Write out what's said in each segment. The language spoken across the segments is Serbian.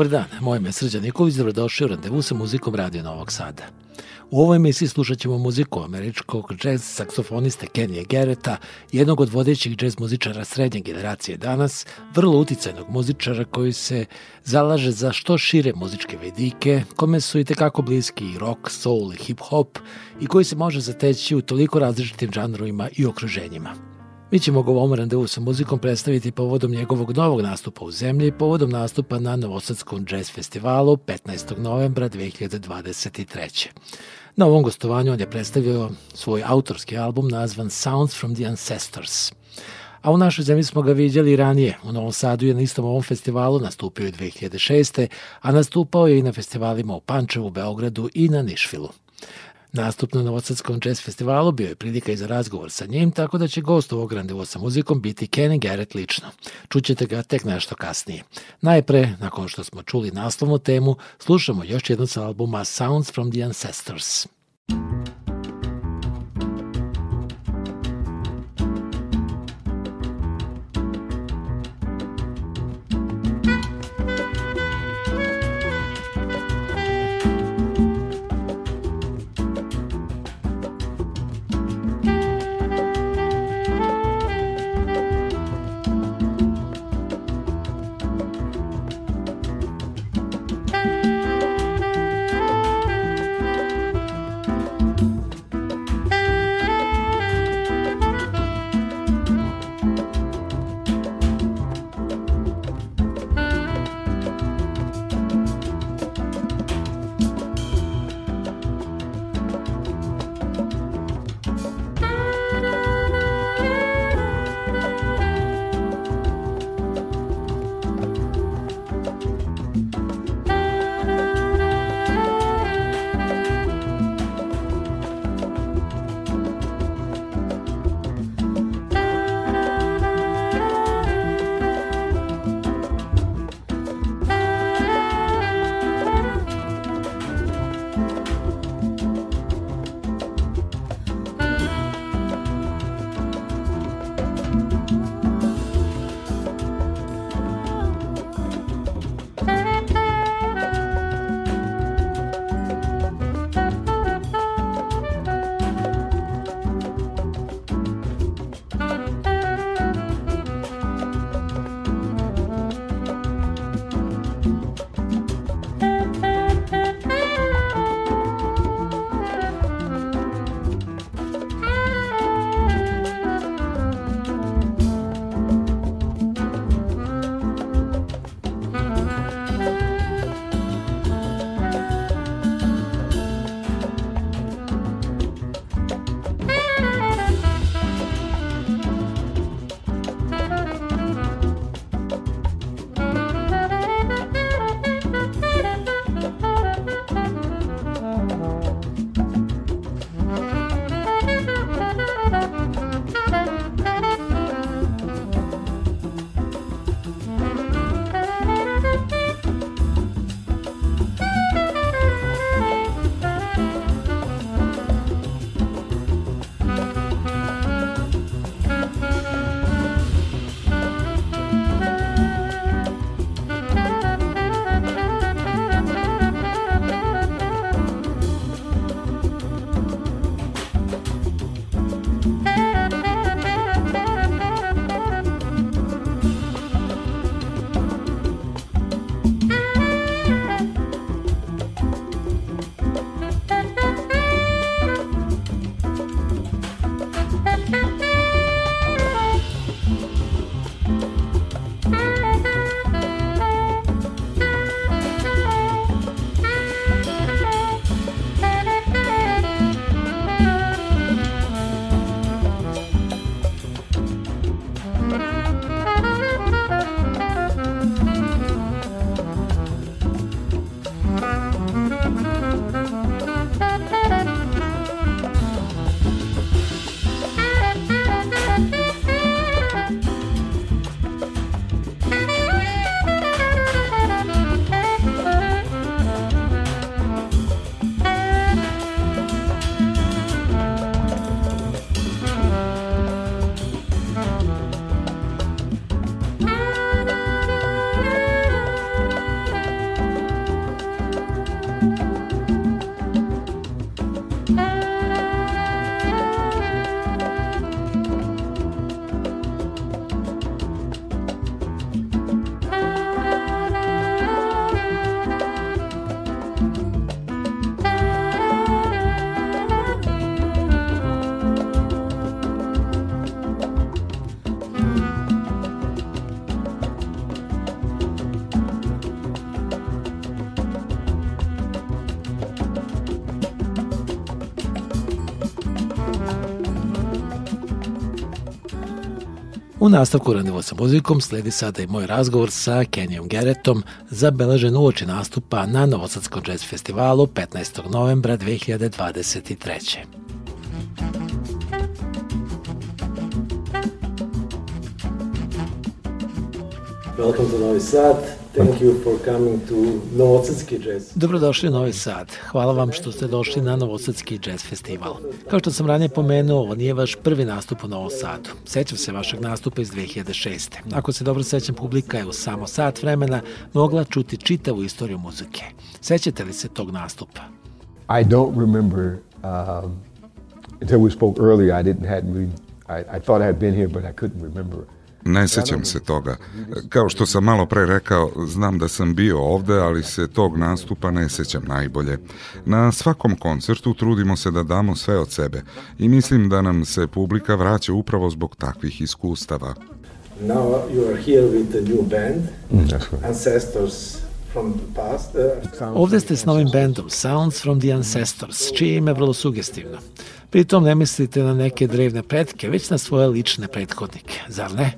Dobar dan, moje ime je Srđan Nikolić, dobrodošli u randevu sa muzikom Radio Novog Sada. U ovoj emisiji slušat ćemo muziku američkog džez saksofoniste Kenija Gereta, jednog od vodećih džez muzičara srednje generacije danas, vrlo uticajnog muzičara koji se zalaže za što šire muzičke vedike, kome su i tekako bliski i rock, soul i hip-hop i koji se može zateći u toliko različitim žanrovima i okruženjima. Mi ćemo ga u ovom randevu sa muzikom predstaviti povodom njegovog novog nastupa u zemlji i povodom nastupa na Novosadskom jazz festivalu 15. novembra 2023. Na ovom gostovanju on je predstavio svoj autorski album nazvan Sounds from the Ancestors. A u našoj zemlji smo ga vidjeli ranije. U Novom Sadu je na istom ovom festivalu nastupio i 2006. a nastupao je i na festivalima u Pančevu, Beogradu i na Nišvilu. Nastup na Novosadskom jazz festivalu bio je prilika i za razgovor sa njim, tako da će gost ovog randevua sa muzikom biti Kenny Garrett lično. Čućete ga tek nešto kasnije. Najpre, nakon što smo čuli naslovnu temu, slušamo još jedno sa albuma Sounds from the Ancestors. U nastavku randevo sa muzikom sledi sada i moj razgovor sa Kenijom Geretom zabeležen uoči nastupa na Novosadskom jazz festivalu 15. novembra 2023. Welcome to Novi Sad. Thank you for coming to Novosadski jazz. Dobrodošli u Novi Sad. Hvala vam što ste došli na Novosadski jazz festival. Kao što sam ranije pomenuo, ovo nije vaš prvi nastup u Novom Sadu. Sećam se vašeg nastupa iz 2006. Ako se dobro sećam, publika je u samo sat vremena mogla čuti čitavu istoriju muzike. Sećate li se tog nastupa? I don't remember um, until we spoke earlier. I didn't had I, I thought I had been here, but I couldn't remember Ne sećam se toga. Kao što sam malo pre rekao, znam da sam bio ovde, ali se tog nastupa ne sećam najbolje. Na svakom koncertu trudimo se da damo sve od sebe i mislim da nam se publika vraća upravo zbog takvih iskustava. Now you are here with a new band, mm, Ancestors from the past. Uh... Ovde ste s novim bendom Sounds from the Ancestors, čije ime je vrlo sugestivno. Pritom ne mislite na neke drevne pretke, već na svoje lične prethodnike, zar ne?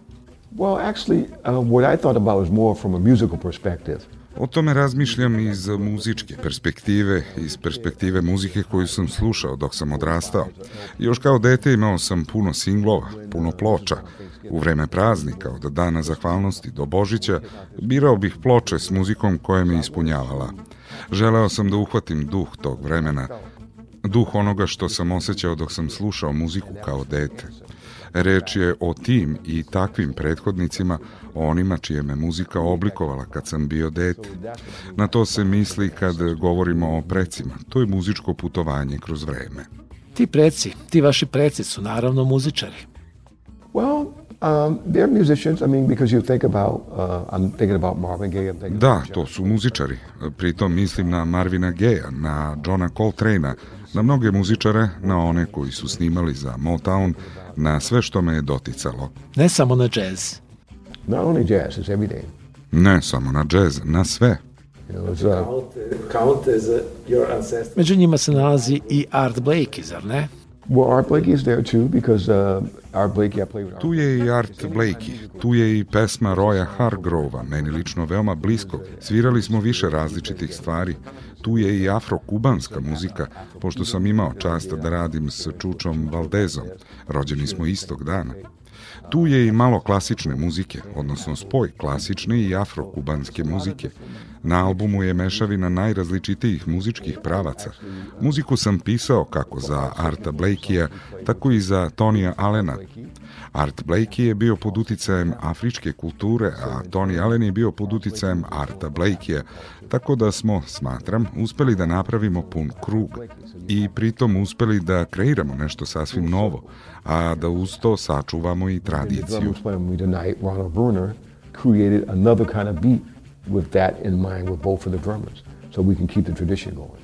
Well, actually, uh, what I thought about was more from a musical perspective. O tome razmišljam iz muzičke perspektive, iz perspektive muzike koju sam slušao dok sam odrastao. Još kao dete imao sam puno singlova, puno ploča. U vreme praznika, od dana zahvalnosti do Božića, birao bih ploče s muzikom koja me ispunjavala. Želeo sam da uhvatim duh tog vremena, duh onoga što sam osjećao dok sam slušao muziku kao dete. Reč je o tim i takvim prethodnicima, onima čije me muzika oblikovala kad sam bio dete. Na to se misli kad govorimo o precima. To je muzičko putovanje kroz vreme. Ti preci, ti vaši preci su naravno muzičari. Well, Um, they're musicians. I mean, because you think about, uh, I'm thinking about Marvin Gaye. I'm thinking da, to su muzičari. Pritom mislim na Marvina Gaye, na Johna Coltrane, na mnoge muzičare, na one koji su snimali za Motown, na sve što me je doticalo. Ne samo na jazz. Not only jazz, it's everything. Ne samo na jazz, na sve. Među njima se nalazi i Art Blakey, zar ne? Uh. Tu je i Art Blakey, tu je i pesma Roya Hargrova, meni lično veoma blisko. Svirali smo više različitih stvari. Tu je i afro-kubanska muzika, pošto sam imao čast da radim s Čučom Valdezom. Rođeni smo istog dana. Tu je i malo klasične muzike, odnosno spoj klasične i afro-kubanske muzike. Na albumu je mešavina najrazličitijih muzičkih pravaca. Muziku sam pisao kako za Arta Blakeya, tako i za Tonija Alena. Art Blakey je bio pod uticajem afričke kulture, a Tony Allen je bio pod uticajem Arta Blakeya, tako da smo, smatram, uspeli da napravimo pun krug i pritom uspeli da kreiramo nešto sasvim novo, a da uz to sačuvamo i tradiciju. created another kind of beat with that in mind with both of the drummers, so we can keep the tradition going.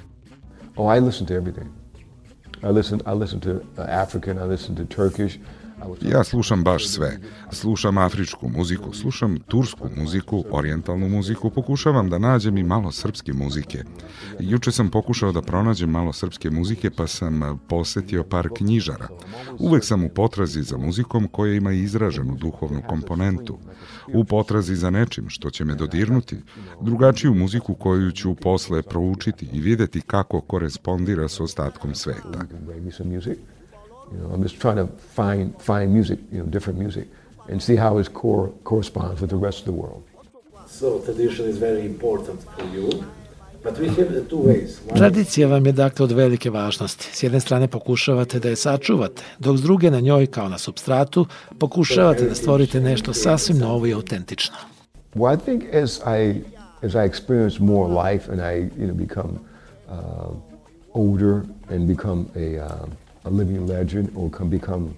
Oh, I listen to everything. I listen, I listen to uh, African, I listen to Turkish, Ja slušam baš sve. Slušam afričku muziku, slušam tursku muziku, orijentalnu muziku, pokušavam da nađem i malo srpske muzike. Juče sam pokušao da pronađem malo srpske muzike, pa sam posetio par knjižara. Uvek sam u potrazi za muzikom koja ima izraženu duhovnu komponentu. U potrazi za nečim što će me dodirnuti, drugačiju muziku koju ću posle proučiti i videti kako korespondira s ostatkom sveta. You know, I'm just trying to find find music, you know, different music, and see how his core corresponds with the rest of the world. So tradition is very important for you. Tradicija vam je dakle od velike važnosti. S jedne strane pokušavate da je sačuvate, dok s druge na njoj kao na substratu pokušavate da stvorite nešto sasvim novo i autentično. Well, I think as I as I experience more life and I you know become uh, older and become a uh, a living legend or can become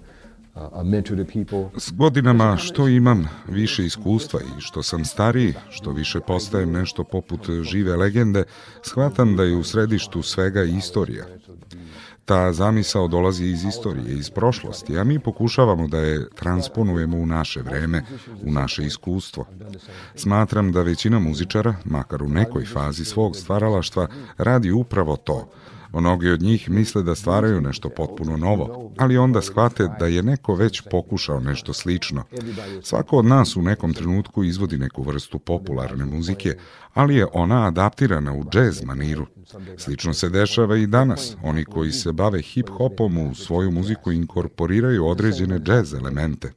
a mentor to people. S godinama što imam više iskustva i što sam stariji, što više postajem nešto poput žive legende, shvatam da je u središtu svega istorija. Ta zamisao dolazi iz istorije, iz prošlosti, a mi pokušavamo da je transponujemo u naše vreme, u naše iskustvo. Smatram da većina muzičara, makar u nekoj fazi svog stvaralaštva, radi upravo to – Mnogi od njih misle da stvaraju nešto potpuno novo, ali onda shvate da je neko već pokušao nešto slično. Svako od nas u nekom trenutku izvodi neku vrstu popularne muzike, ali je ona adaptirana u džez maniru. Slično se dešava i danas. Oni koji se bave hip-hopom u svoju muziku inkorporiraju određene džez elemente.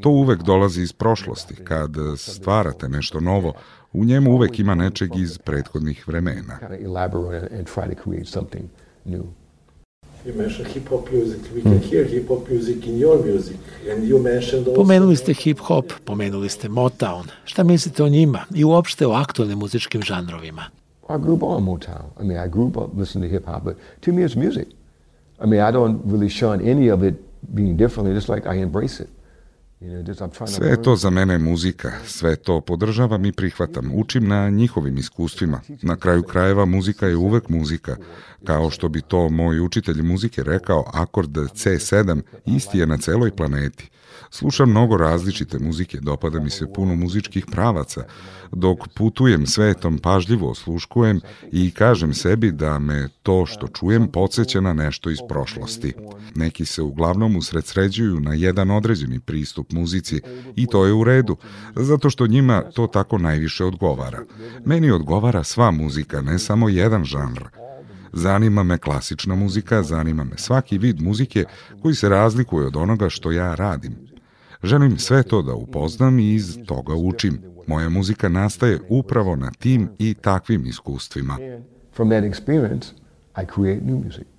To uvek dolazi iz prošlosti. Kad stvarate nešto novo, u njemu uvek ima nečeg iz prethodnih vremena. Pomenuli ste hip-hop, pomenuli ste Motown. Šta mislite o njima i uopšte o aktualnim muzičkim žanrovima? I grew up on Motown. I mean, I grew up listening to hip hop, but to me it's music. I mean, I don't really shun any of it being differently, just like I embrace it. Sve je to za mene muzika, sve to podržavam i prihvatam, učim na njihovim iskustvima. Na kraju krajeva muzika je uvek muzika. Kao što bi to moj učitelj muzike rekao, akord C7 isti je na celoj planeti. Slušam mnogo različite muzike, dopada mi se puno muzičkih pravaca. Dok putujem svetom pažljivo osluškujem i kažem sebi da me to što čujem podsjeća na nešto iz prošlosti. Neki se uglavnom usredsređuju na jedan određeni pristup muzici i to je u redu, zato što njima to tako najviše odgovara. Meni odgovara sva muzika, ne samo jedan žanr. Zanima me klasična muzika, zanima me svaki vid muzike koji se razlikuje od onoga što ja radim. Želim sve to da upoznam i iz toga učim. Moja muzika nastaje upravo na tim i takvim iskustvima. From that experience, I create new music.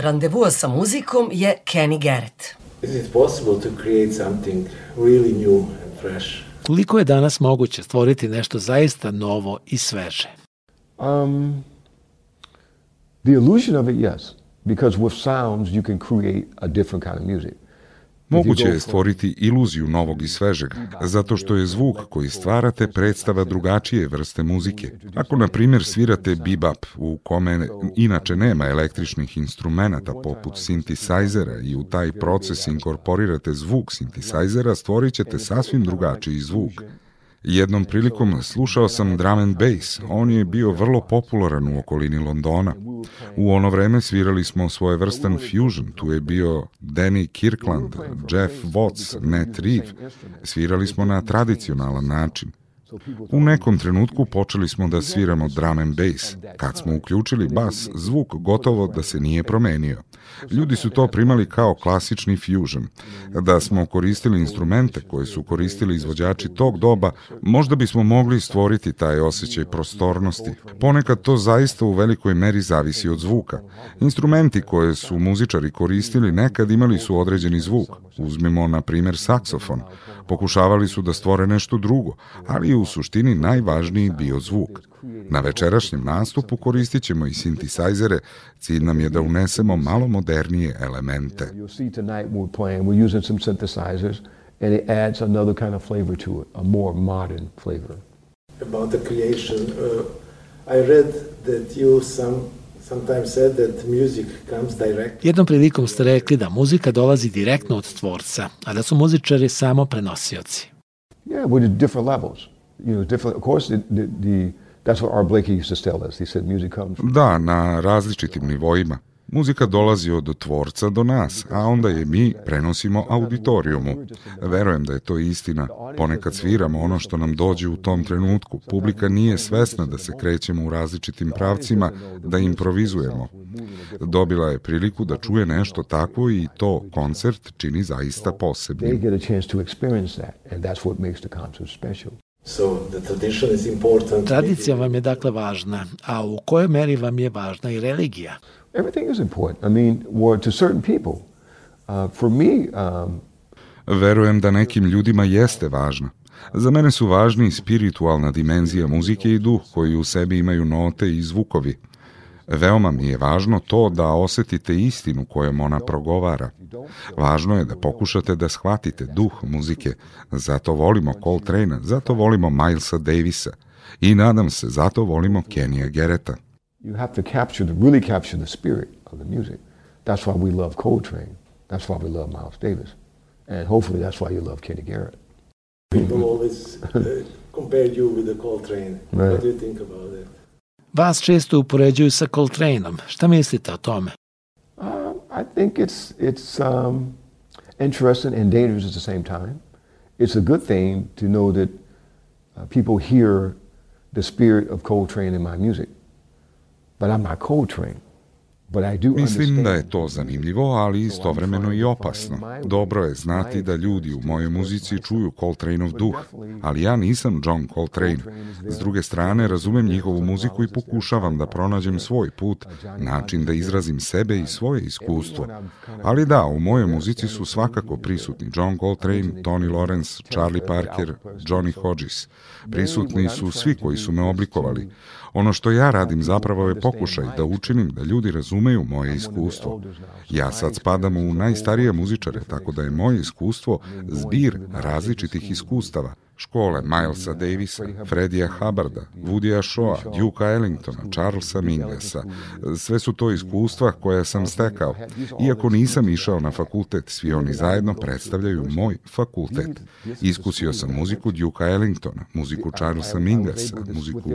Randevua sa muzikom je Kenny Garrett. Is it possible to create something really new and fresh? Koliko je danas moguće stvoriti nešto zaista novo i sveže? Um, the illusion of it, yes. Because with sounds, you can create a different kind of music. Moguće je stvoriti iluziju novog i svežeg, zato što je zvuk koji stvarate predstava drugačije vrste muzike. Ako, na primjer, svirate bebop, u kome inače nema električnih instrumenta poput sintisajzera i u taj proces inkorporirate zvuk sintisajzera, stvorit ćete sasvim drugačiji zvuk. Jednom prilikom slušao sam drum and bass. On je bio vrlo popularan u okolini Londona. U ono vreme svirali smo svoje vrstan fusion. Tu je bio Danny Kirkland, Jeff Watts, Matt Reeve. Svirali smo na tradicionalan način. U nekom trenutku počeli smo da sviramo drum and bass. Kad smo uključili bas, zvuk gotovo da se nije promenio. Ljudi su to primali kao klasični fusion. Da smo koristili instrumente koje su koristili izvođači tog doba, možda bismo mogli stvoriti taj osjećaj prostornosti. Ponekad to zaista u velikoj meri zavisi od zvuka. Instrumenti koje su muzičari koristili nekad imali su određeni zvuk. Uzmimo, na primjer, saksofon. Pokušavali su da stvore nešto drugo, ali u suštini najvažniji bio zvuk. Na večerašnjem nastupu koristit ćemo i sintisajzere, cilj nam je da unesemo malo modernije elemente. and it adds another kind of flavor to it, a more modern flavor. About the creation, uh, I read that you some sometimes said that music comes direct. Jednom prilikom ste rekli da muzika dolazi direktno od tvorca, a da su muzičari samo prenosioci. Yeah, with different levels. You know, different. Of course, the, the, the That's what Art Blakey used to tell us. He said music comes. Da, na različitim nivoima. Muzika dolazi od tvorca do nas, a onda je mi prenosimo auditorijumu. Verujem da je to istina. Ponekad sviramo ono što nam dođe u tom trenutku. Publika nije svesna da se krećemo u različitim pravcima, da improvizujemo. Dobila je priliku da čuje nešto takvo i to koncert čini zaista posebnim. Tradicija vam je dakle važna, a u kojoj meri vam je važna i religija? Everything is important. I mean, well, to certain people. Uh, for me, um, Verujem da nekim ljudima jeste važna. Za mene su važni spiritualna dimenzija muzike i duh koji u sebi imaju note i zvukovi. Veoma mi je važno to da osetite istinu kojom ona progovara. Važno je da pokušate da shvatite duh muzike. Zato volimo Coltrane, zato volimo Milesa Davisa i nadam se zato volimo Kenija Gereta. You have to capture the, really capture the spirit of the music. That's why we love Coltrane. That's why we love Miles Davis. And hopefully that's why you love Kenny Garrett. People always uh, compare you with the Coltrane. Right. What do you think about it? Vas često upoređuju sa Coltraneom. Šta mislite o tome? Uh, I think it's, it's um, interesting and dangerous at the same time. It's a good thing to know that uh, people hear the spirit of Coltrane in my music. But I'm not Coltrane. Mislim da je to zanimljivo, ali istovremeno i opasno. Dobro je znati da ljudi u mojoj muzici čuju Coltraneov duh, ali ja nisam John Coltrane. S druge strane, razumem njihovu muziku i pokušavam da pronađem svoj put, način da izrazim sebe i svoje iskustvo. Ali da, u mojoj muzici su svakako prisutni John Coltrane, Tony Lawrence, Charlie Parker, Johnny Hodges. Prisutni su svi koji su me oblikovali. Ono što ja radim zapravo je pokušaj da učinim da ljudi razumeju moje iskustvo. Ja sad spadam u najstarije muzičare, tako da je moje iskustvo zbir različitih iskustava škole Milesa Davisa, Fredija Hubbarda, Woodya Shoa, Duke Ellingtona, Charlesa Minglesa. Sve su to iskustva koja sam stekao. Iako nisam išao na fakultet, svi oni zajedno predstavljaju moj fakultet. Iskusio sam muziku Duke Ellingtona, muziku Charlesa Minglesa, muziku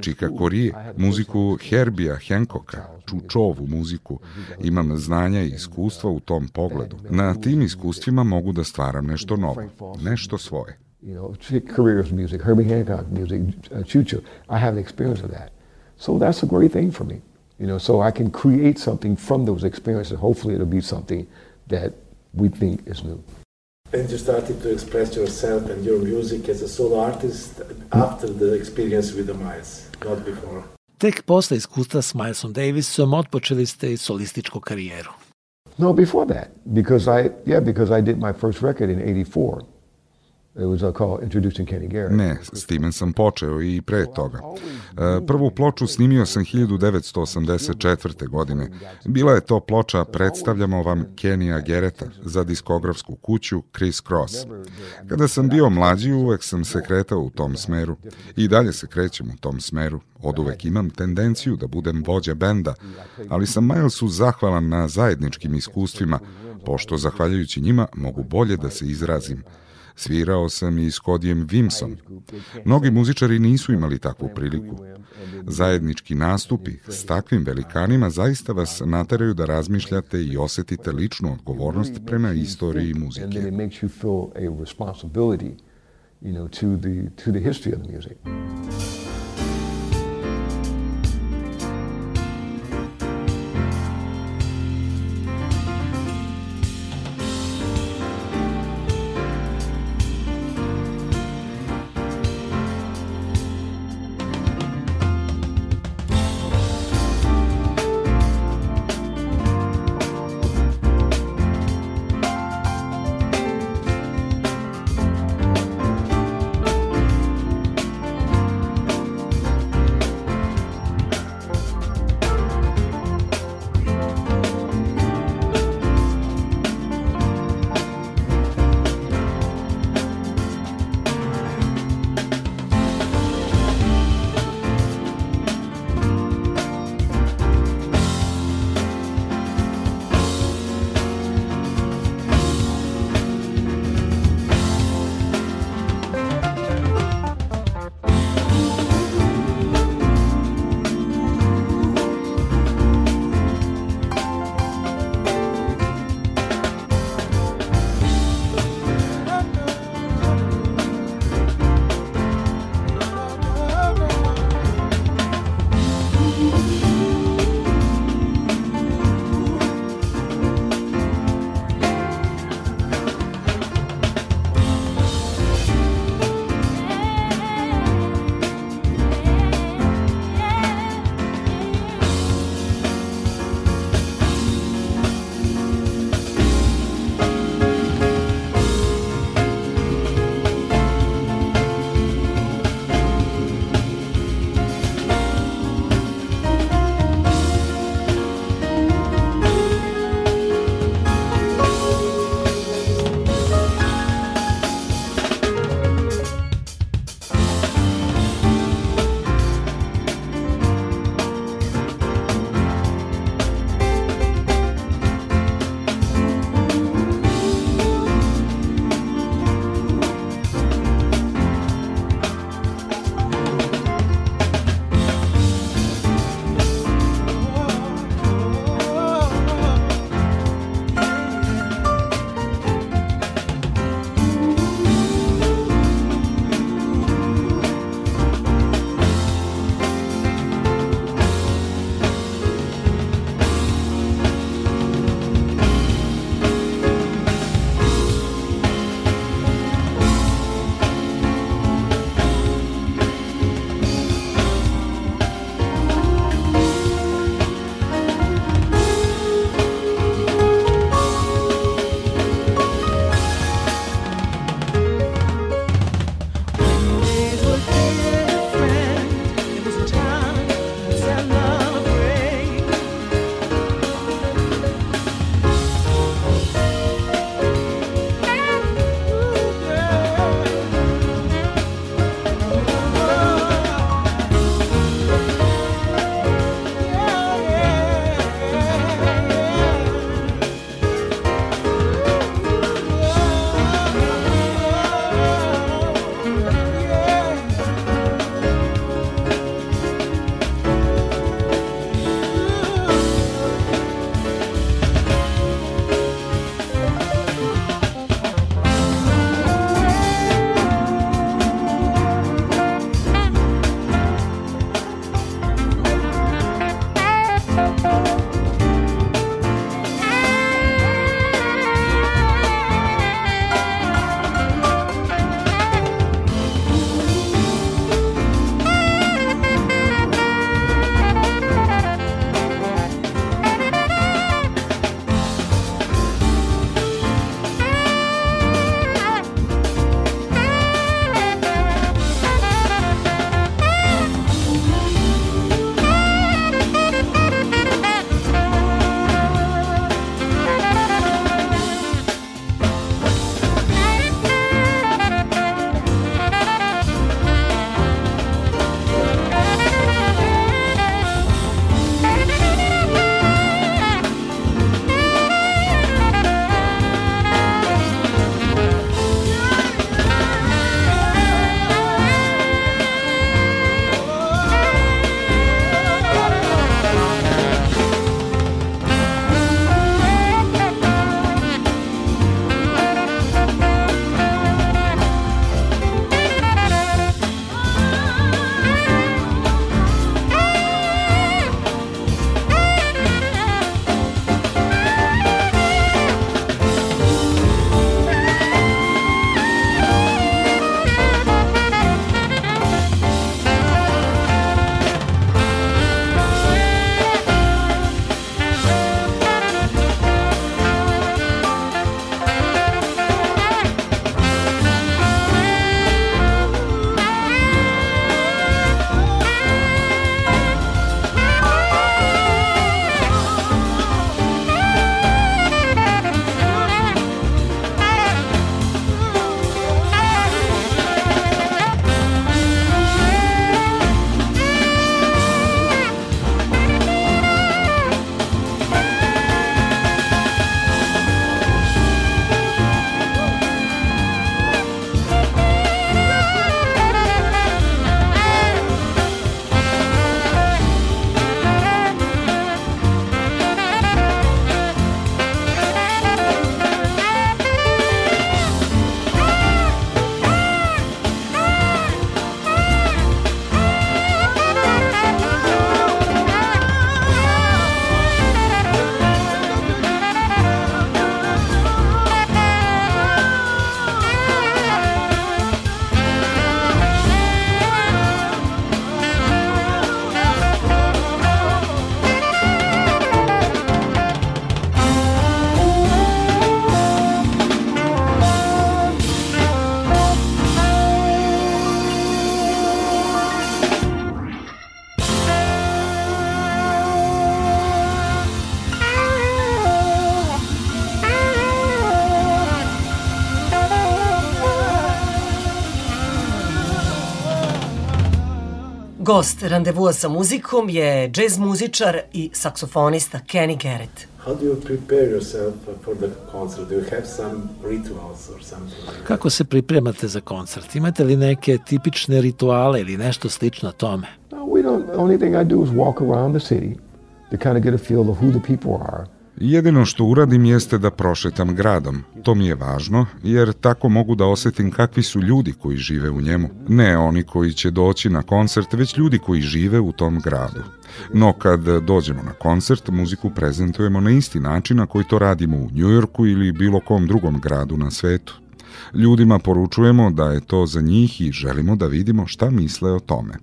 Čika Korije, muziku Herbija Hancocka, Čučovu muziku. Imam znanja i iskustva u tom pogledu. Na tim iskustvima mogu da stvaram nešto novo, nešto svoje. You know, careers music, Herbie Hancock music, uh, Chucho. I have the experience of that. So that's a great thing for me. You know, so I can create something from those experiences. Hopefully it'll be something that we think is new. And you started to express yourself and your music as a solo artist after the experience with the Miles, not before. tek posle iskustva s Milesom Davisom otpočeli ste i solističku karijeru. No, before that, because I, yeah, because I did my first record in 84. Ne, s time sam počeo i pre toga. E, prvu ploču snimio sam 1984. godine. Bila je to ploča Predstavljamo vam Kenija Gereta za diskografsku kuću Chris Cross. Kada sam bio mlađi, uvek sam se kretao u tom smeru. I dalje se krećem u tom smeru. Od uvek imam tendenciju da budem vođa benda, ali sam Milesu zahvalan na zajedničkim iskustvima, pošto zahvaljujući njima mogu bolje da se izrazim. Svirao sam i s Kodijem Vimsom. Mnogi muzičari nisu imali takvu priliku. Zajednički nastupi s takvim velikanima zaista vas nateraju da razmišljate i osetite ličnu odgovornost prema istoriji muzike. you know, to the to the history of the music. Gost randevua sa muzikom je džez muzičar i saksofonista Kenny Garrett. How do you prepare yourself for the concert? Do you have some rituals or something? Kako se pripremate za koncert? Imate li neke tipične rituale ili nešto slično tome? No, we don't. The only thing I do is walk around the city to kind of get a feel of who the people are. Jedino što uradim jeste da prošetam gradom. To mi je važno, jer tako mogu da osetim kakvi su ljudi koji žive u njemu. Ne oni koji će doći na koncert, već ljudi koji žive u tom gradu. No kad dođemo na koncert, muziku prezentujemo na isti način na koji to radimo u Njujorku ili bilo kom drugom gradu na svetu. Ljudima poručujemo da je to za njih i želimo da vidimo šta misle o tome.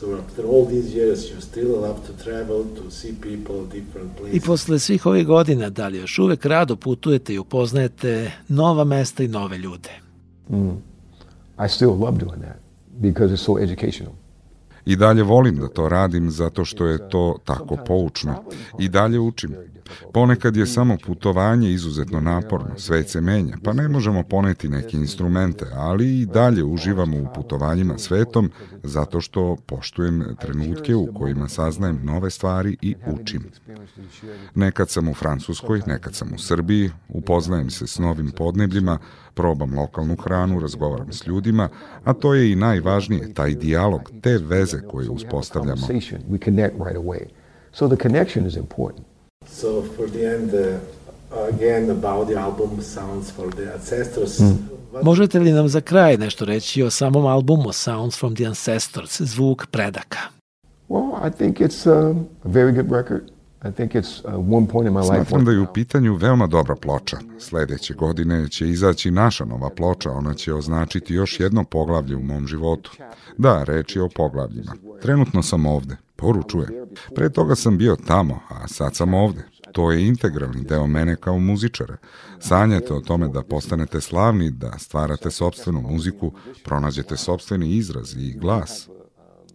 So after all these years, you still love to travel, to see people, different places. I posle svih ovih godina, da li još uvek rado putujete i upoznajete nova mesta i nove ljude? Mm. I still love doing that because it's so educational. I dalje volim da to radim zato što je to tako poučno. I dalje učim. Ponekad je samo putovanje izuzetno naporno, svet se menja, pa ne možemo poneti neke instrumente, ali i dalje uživamo u putovanjima svetom zato što poštujem trenutke u kojima saznajem nove stvari i učim. Nekad sam u Francuskoj, nekad sam u Srbiji, upoznajem se s novim podnebljima, probam lokalnu hranu, razgovaram s ljudima, a to je i najvažnije, taj dijalog, te veze koje uspostavljamo. We connect right away. So the connection is important. So for the end, uh, again about the album Sounds for the Ancestors. Mm. Možete li nam za kraj nešto reći o samom albumu Sounds from the Ancestors, zvuk predaka? Well, I think it's um, a very good record. I think it's uh, one point in my life. Smatram da je u pitanju veoma dobra ploča. Sledeće godine će izaći naša nova ploča, ona će označiti još jedno poglavlje u mom životu. Da, reč je o poglavljima. Trenutno sam ovde, poručujem. Pre toga sam bio tamo, a sad sam ovde. To je integralni deo mene kao muzičara. Sanjate o tome da postanete slavni, da stvarate sobstvenu muziku, pronađete sobstveni izraz i glas.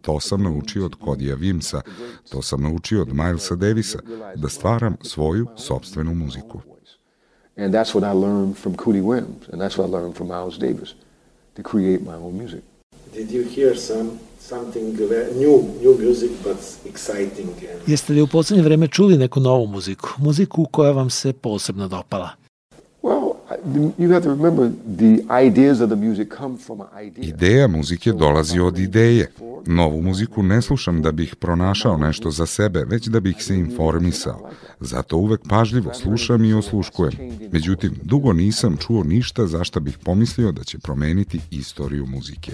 To sam naučio od Kodija Vimsa, to sam naučio od Milesa Davisa, da stvaram svoju sobstvenu muziku. And that's what I learned from Cootie Wims, and that's what I learned from Miles Davis, to create my own music. Did you hear some something new, new music, but exciting? Jeste li u poslednje vreme čuli neku novu muziku? Muziku koja vam se posebno dopala? Ideja muzike dolazi od ideje. Novu muziku ne slušam da bih pronašao nešto za sebe, već da bih se informisao. Zato uvek pažljivo slušam i osluškujem. Međutim, dugo nisam čuo ništa zašto bih pomislio da će promeniti istoriju muzike.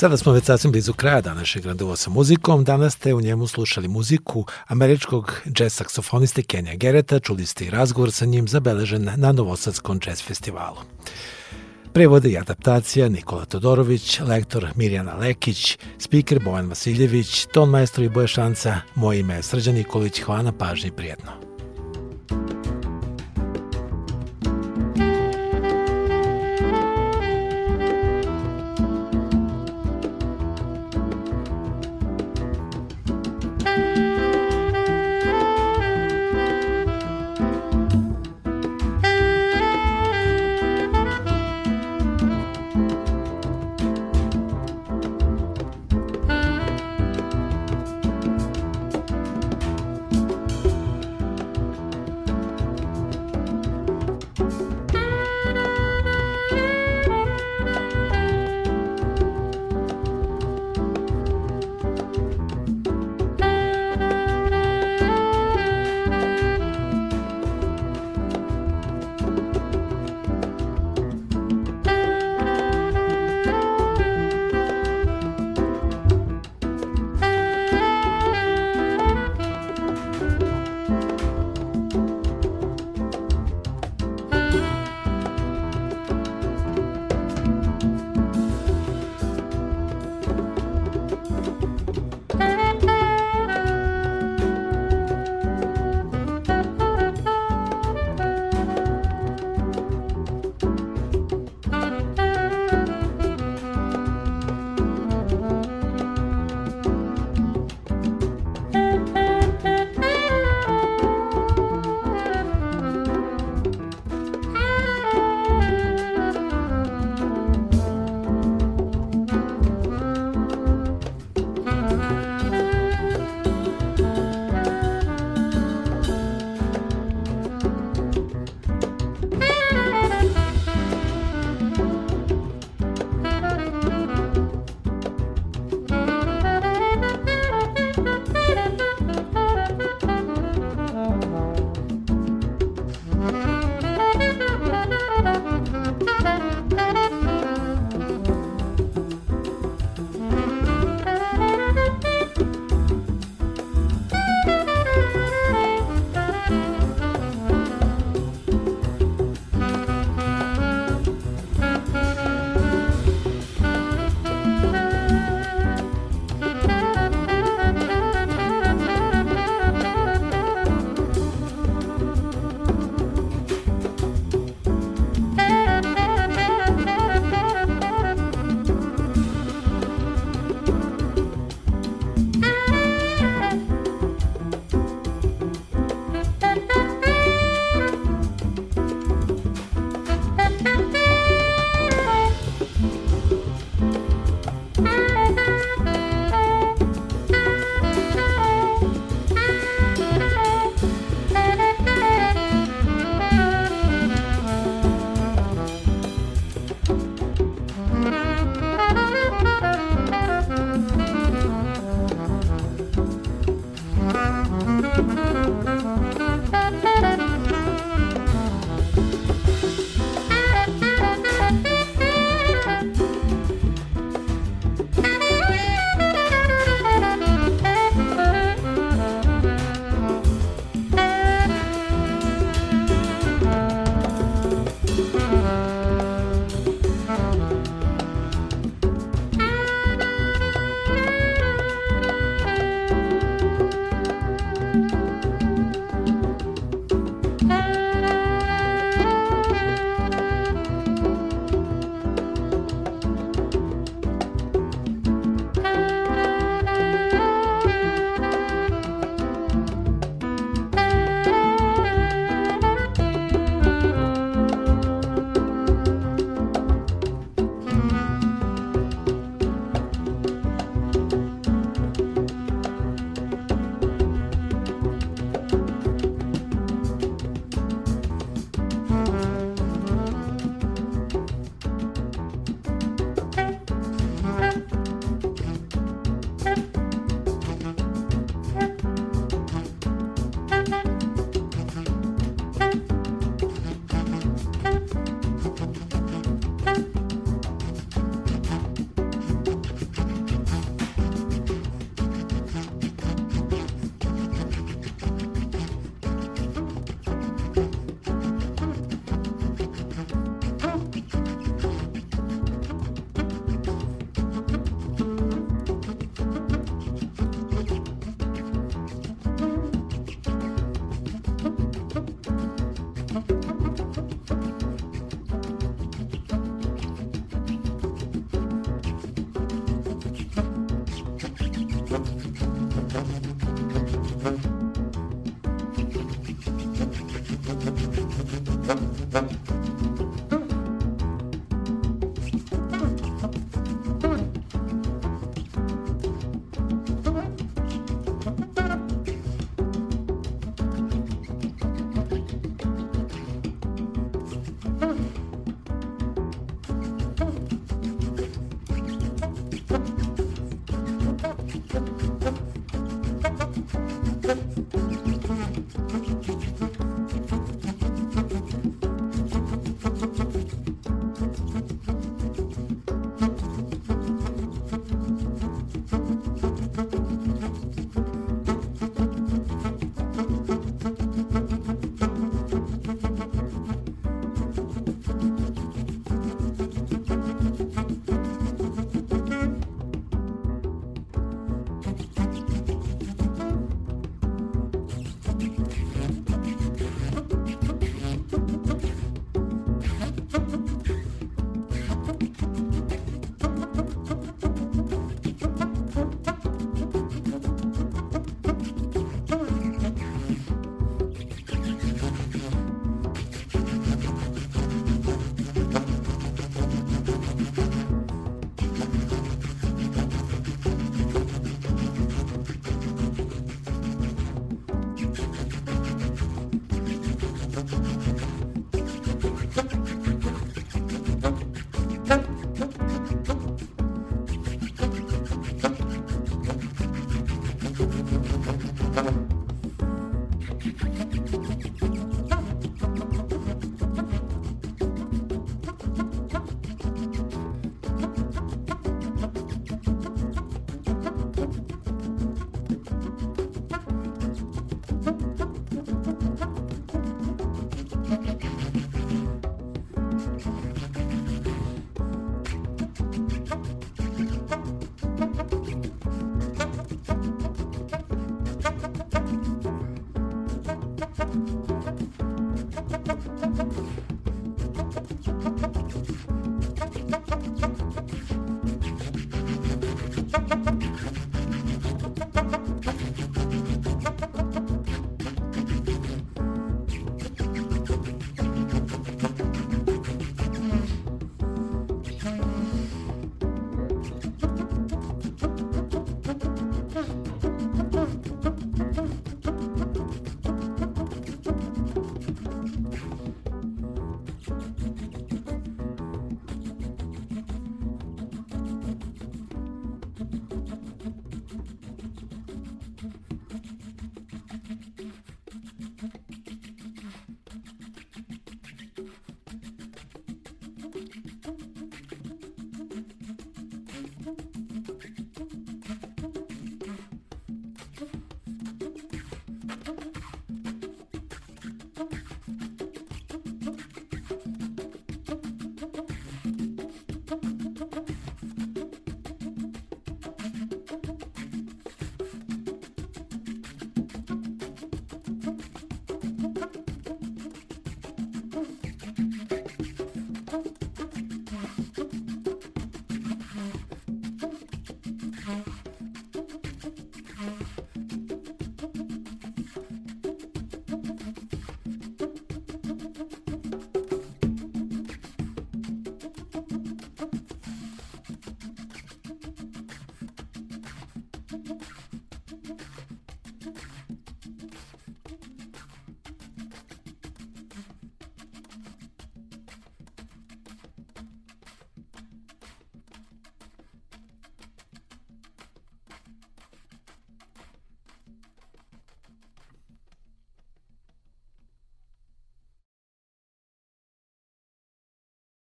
Sada smo već sasvim blizu kraja današnjeg randova sa muzikom. Danas ste u njemu slušali muziku američkog jazz saksofoniste Kenja Gereta. Čuli ste i razgovor sa njim zabeležen na Novosadskom jazz festivalu. Prevode i adaptacija Nikola Todorović, lektor Mirjana Lekić, speaker Bojan Vasiljević, ton majstor i Boje Šanca, moje ime je Srđan Nikolić, hvala na pažnji prijetno.